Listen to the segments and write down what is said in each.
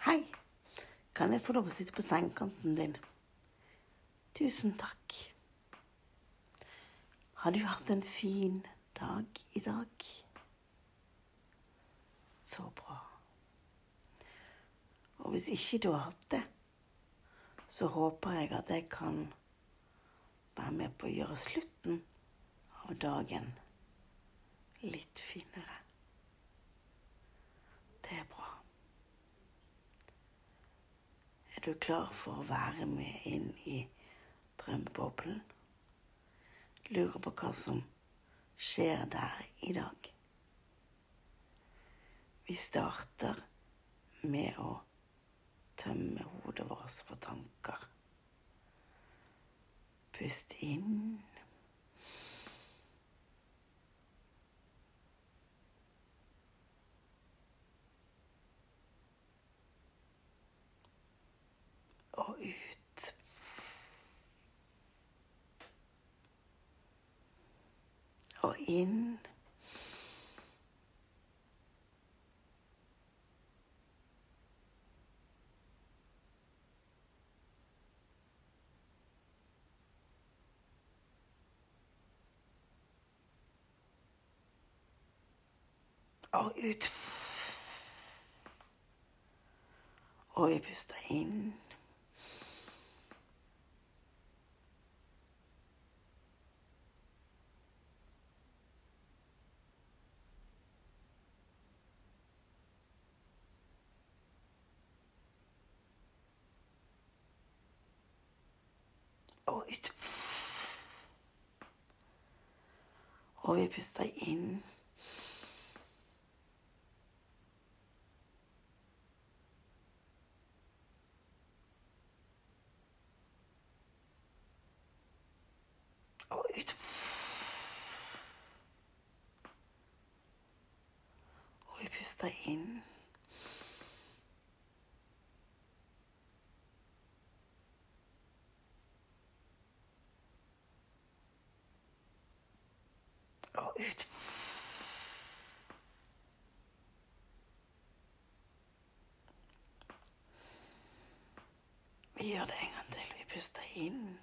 Hei! Kan jeg få lov å sitte på sengekanten din? Tusen takk. Har du hatt en fin dag i dag? Så bra. Og hvis ikke du har hatt det, så håper jeg at jeg kan være med på å gjøre slutten av dagen litt finere. Det er bra. Er du klar for å være med inn i drømmeboblen? Lurer på hva som skjer der i dag. Vi starter med å tømme hodet vårt for tanker. Pust inn. Og ut. Og inn. Og ut. Og vi puster inn. Og ut. Og vi puster inn. Og ut. Og vi puster inn. Og ut. Vi gjør det en gang til. Vi puster inn.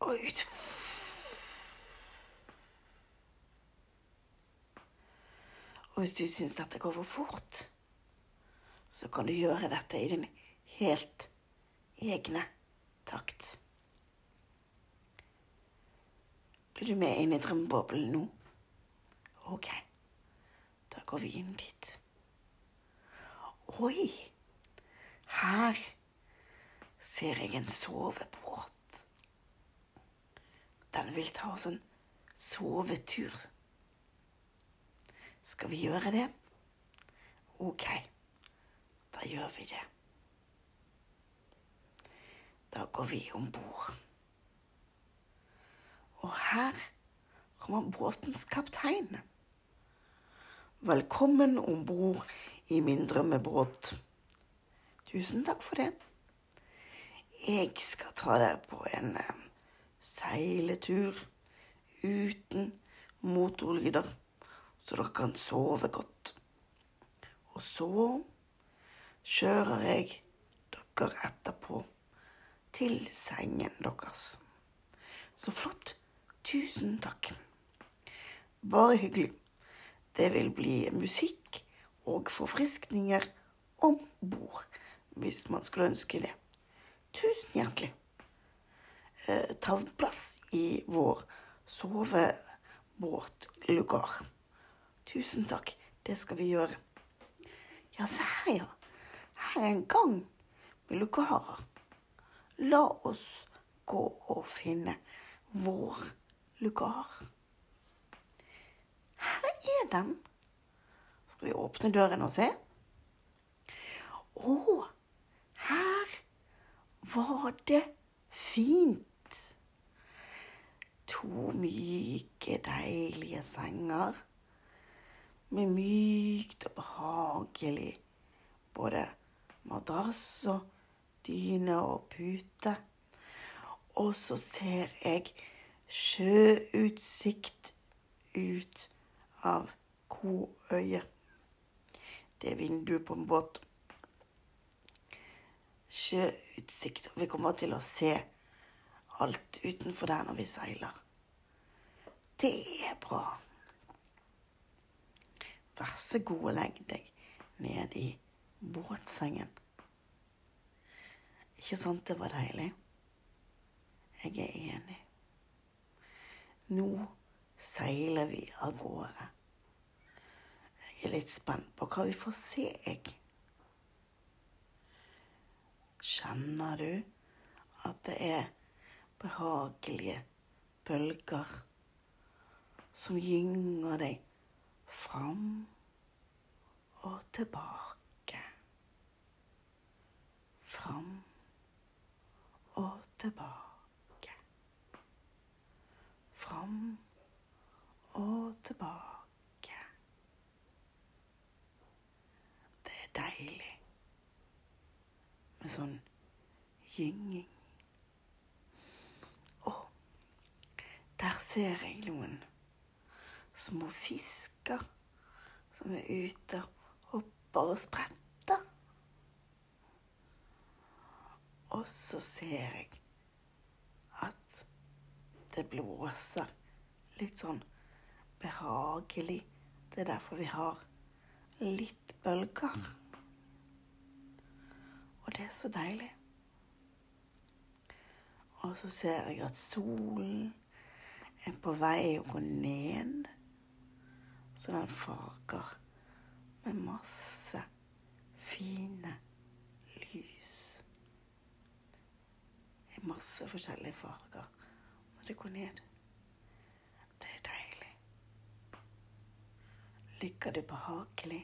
Og ut. Hvis du syns dette går for fort, så kan du gjøre dette i din helt egne takt. Blir du med inn i drømmeboblen nå? Ok, da går vi inn dit. Oi, her ser jeg en sovebåt. Den vil ta oss en sovetur. Skal vi gjøre det? Ok, da gjør vi det. Da går vi om bord. Og her kommer båtens kaptein. Velkommen om bord i min drømmebåt. Tusen takk for det. Jeg skal ta dere på en eh, seiletur uten motorlyder, så dere kan sove godt. Og så kjører jeg dere etterpå til sengen deres. Så flott. Tusen takk. Bare hyggelig. Det vil bli musikk og forfriskninger om bord, hvis man skulle ønske det. Tusen hjertelig. Eh, ta plass i vår sovebåtlugar. Tusen takk. Det skal vi gjøre. Ja, se her, ja. Her er en gang med lukarer. la oss gå og finne vår lugar. Her er den. Skal vi åpne døren og se? Å, her var det fint. To myke, deilige senger med mykt og behagelig både madrass og dyne og pute. Og så ser jeg sjøutsikt ut av Koøyet. Det er vinduet på en båt. Sjøutsikt. Vi kommer til å se alt utenfor der når vi seiler. Det er bra. Vær så god og legg deg ned i båtsengen. Ikke sant det var deilig? Jeg er enig. Nå seiler vi av gårde. Jeg er litt spent på hva vi får se, jeg. Kjenner du at det er behagelige bølger som gynger deg fram og tilbake? Fram og tilbake. Fram og tilbake. Det er deilig med sånn gynging. Å, der ser jeg noen små fisker som er ute og hopper og spretter. Og så ser jeg at det blåser litt sånn behagelig. Det er derfor vi har litt bølger. Og det er så deilig. Og så ser jeg at solen er på vei å gå ned. Så den farger med masse fine lys. I masse forskjellige farger når det går ned. Det er deilig. Ligger du behagelig?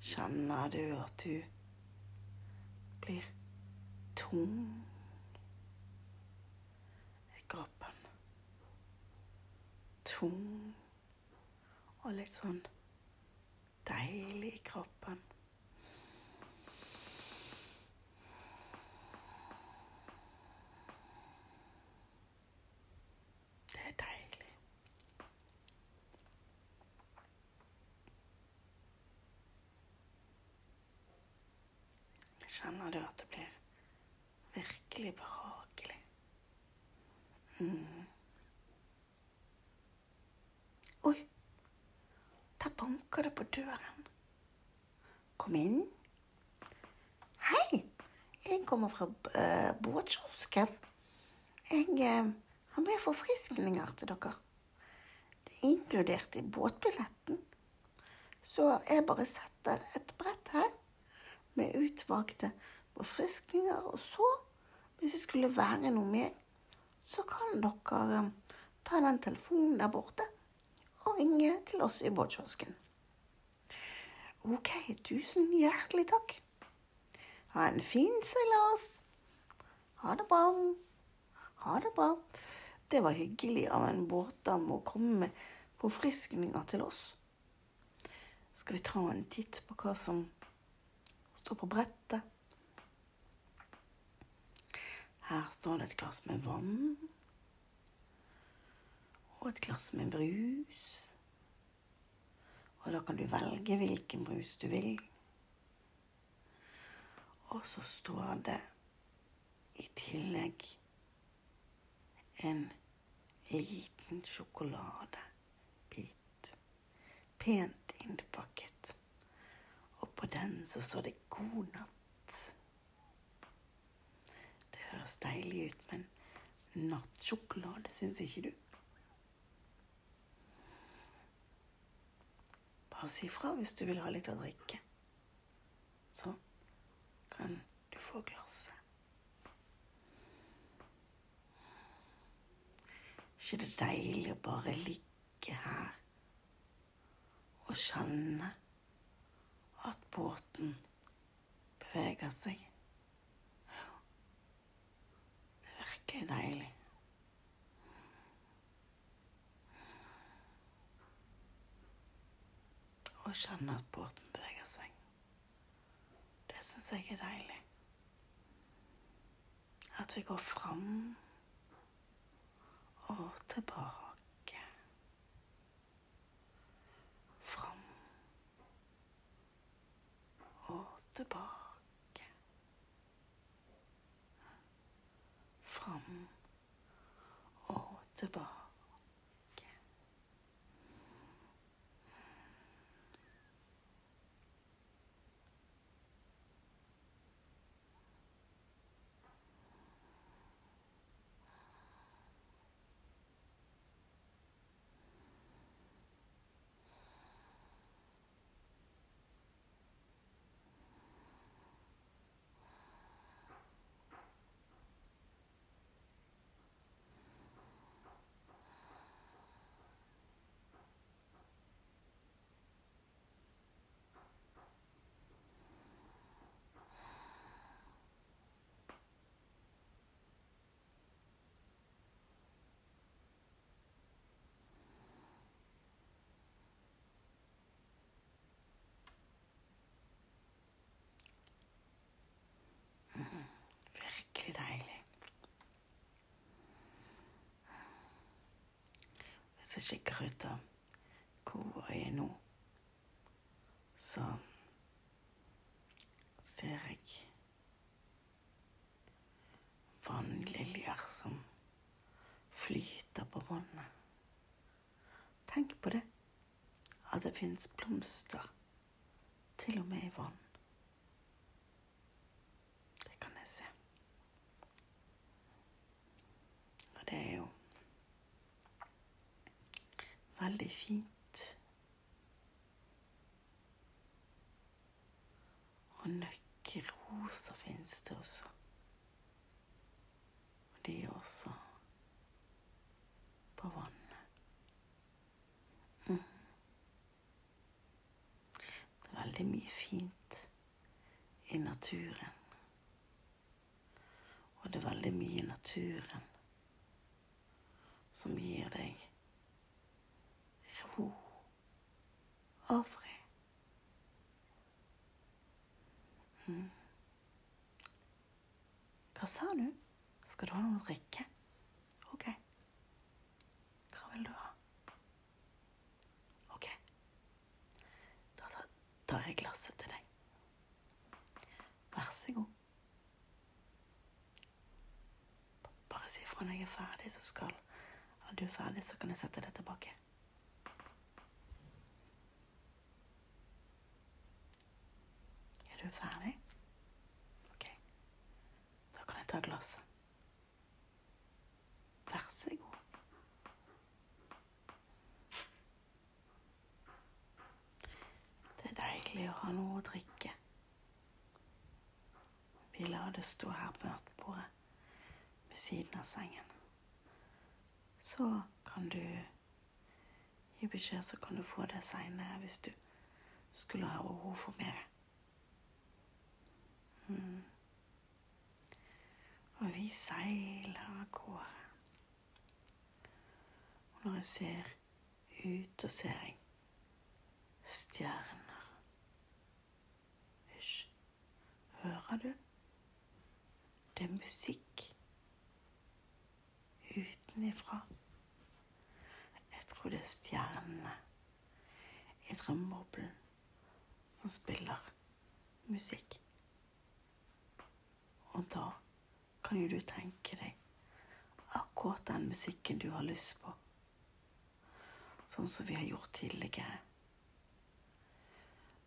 Kjenner du at du blir tung i kroppen? Tung og litt sånn deilig i kroppen. Det er deilig. Kjenner du at det blir virkelig behagelig? Mm. Oi, der banker det på døren. Kom inn. Hei, jeg kommer fra uh, båtkiosken. Jeg uh, har med forfriskninger til dere. Det er inkludert i båtbilletten. Så jeg bare setter et brett her med utvalgte forfriskninger. Og så, hvis det skulle være noe mer, så kan dere eh, ta den telefonen der borte og ringe til oss i båtkiosken. Ok, tusen hjertelig takk. Ha en fin seilas. Ha det bra. Ha det bra. Det var hyggelig av en båtdam å komme med forfriskninger til oss. Skal vi ta en titt på hva som står på brettet? Her står det et glass med vann. Og et glass med brus. Og da kan du velge hvilken brus du vil. Og så står det i tillegg en liten sjokoladebit. Pent innpakket. Og på den så står det 'God natt'. Det høres deilig ut, men nattsjokolade syns ikke du? Bare si fra hvis du vil ha litt å drikke. Så kan du få glasset. ikke det deilig å bare ligge her og kjenne at båten beveger seg? Det er virkelig deilig. Å kjenne at båten beveger seg. Det syns jeg er deilig. At vi går fram og tilbake. Fram og tilbake. Fram og tilbake. Virkelig deilig. Hvis jeg kikker ut av hvor jeg er nå, så ser jeg vannliljer som flyter på vannet. Tenk på det, at det fins blomster til og med i vann. Det kan jeg se. Og det er jo veldig fint. Og nøkkeroser fins det også. Og de er også på vannet. Mm. Det er veldig mye fint i naturen. Og det er veldig mye i naturen som gir deg ro og fred. Mm. Hva sa du? Skal du ha noe å drikke? Ok. Hva vil du ha? Ok. Da tar jeg glasset til deg. Vær så god. Bare si fra når jeg er ferdig, så skal Når du er ferdig, så kan jeg sette det tilbake. Er du ferdig? Ok. Da kan jeg ta glasset. Vær så god. Det er deilig å ha noe å drikke. Vi lar det stå her på nattbordet ved siden av sengen. Så kan du gi beskjed, så kan du få det seinere hvis du skulle ha behov for mer. Mm. Og vi seiler av gårde. Og når jeg ser ut, og ser jeg stjerner. Hysj. Hører du? Det er musikk utenifra. Jeg tror det er stjernene i drømmeboblen som spiller musikk. Og da kan jo du tenke deg akkurat den musikken du har lyst på. Sånn som vi har gjort tidligere.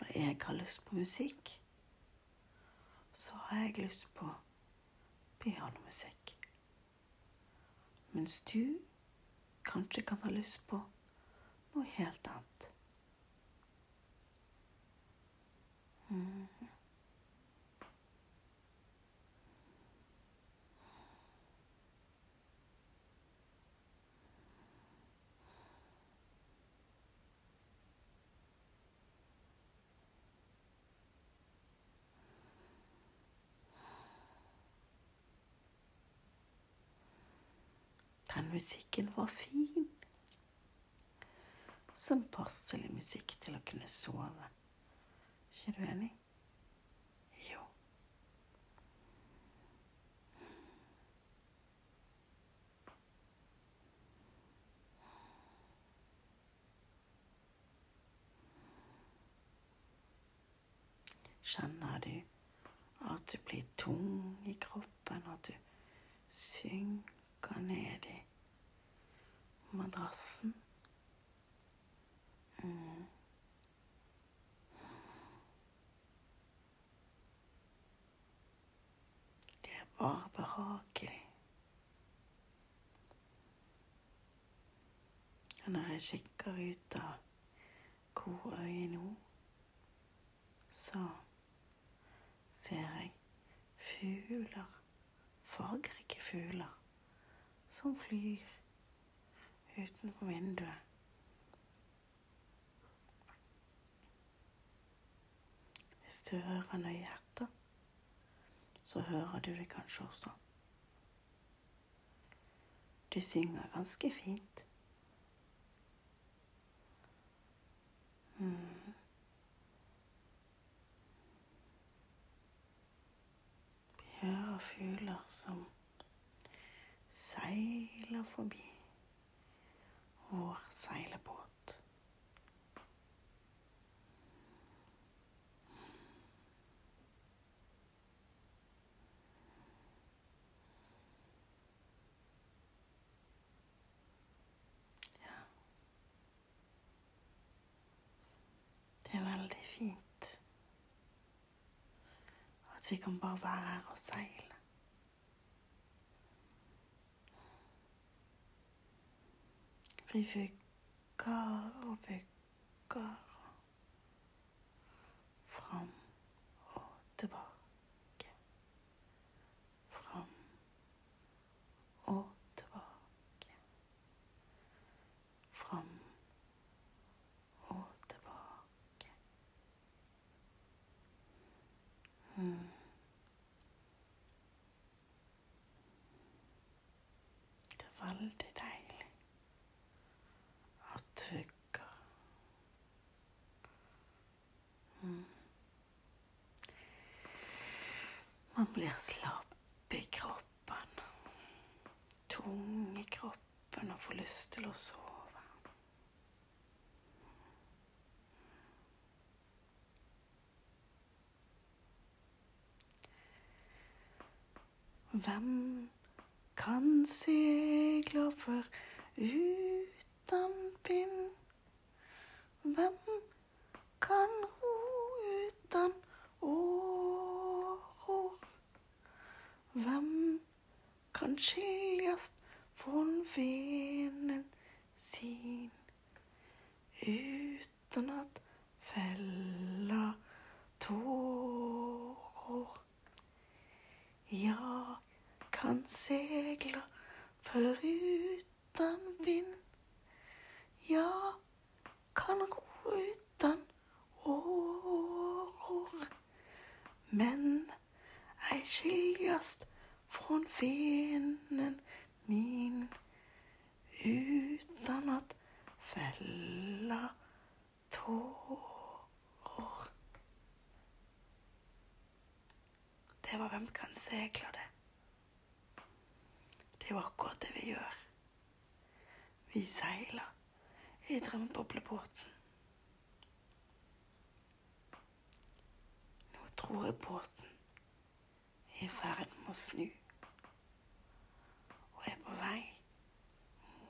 Når jeg har lyst på musikk, så har jeg lyst på pianomusikk. Mens du kanskje kan ha lyst på noe helt annet. Mhm. Den musikken var fin. Sånn passelig musikk til å kunne sove. ikke du enig? Jo. Kjenner du at du blir tung i kroppen, at du synker ned i madrassen? Mm. Det er bare behagelig. Og når jeg kikker ut av koøyet nå, så ser jeg fugler, fargerike fugler, som flyr utenfor vinduet. Hvis du hører nøye etter, så hører du det kanskje også. Du synger ganske fint. Mm. Vi hører fugler som seiler forbi vår seilebåt. Ja. Det er veldig fint at vi kan bare være her og seile. Vi vugger og vugger fram og tilbake. Fram og tilbake. Fram og tilbake. Mm. Det er veldig deilig at vugger. Mm. Man blir slapp i kroppen, tung i kroppen og får lyst til å sove. Hvem kan segle for uten pinn Hvem kan ro uten åror? Hvem kan skiljes från venen sin uten at fella tårer? Jag kan segla foruten vind. Jag kan ro uten åror. Men ei skiljast från venen min utan att fälla tårer. Det var Hvem kan segle det? Det er jo akkurat det vi gjør. Vi seiler i drømmeboblebåten. Nå tror jeg båten er i ferd med å snu vei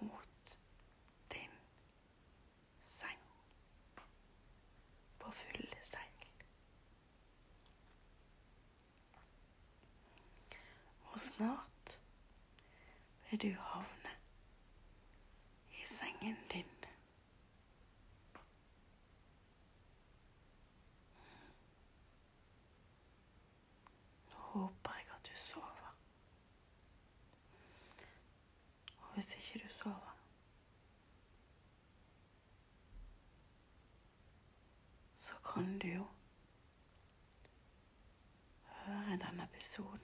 mot din seng på fulle seil. Og snart vil du havne i sengen din. Nå håper jeg at du sover. Og hvis ikke du sover Så kan du jo høre denne episoden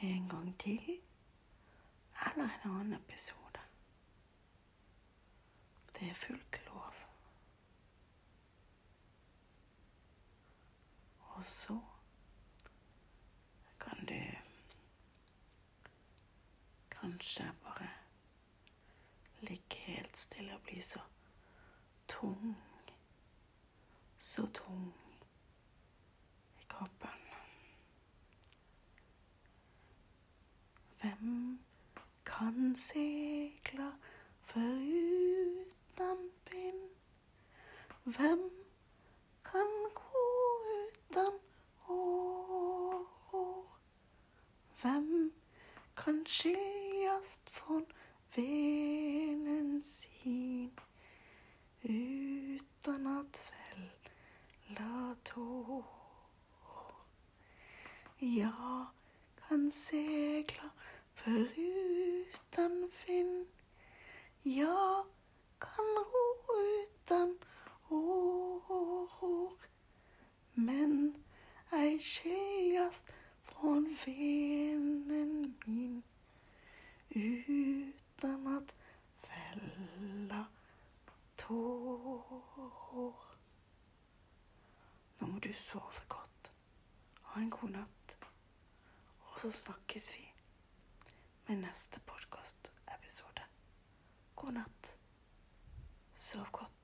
en gang til, eller en annen episode. Det er fullt lov. Og så kan du kanskje bare ligge helt stille og bli så tung, så tung i kroppen. Hvem kan seile foruten bind? Hvem kan gå uten år? Hvem kan skiljast från venen sin utan att fälla tår? Jag kan segla foruten vind. Jag kan ro utan år. Men ei skiljast från venen min utan att fälla tår. Nå må du sove godt. Ha en god natt. Og så snakkes vi med neste podkastepisode. God natt. Sov godt.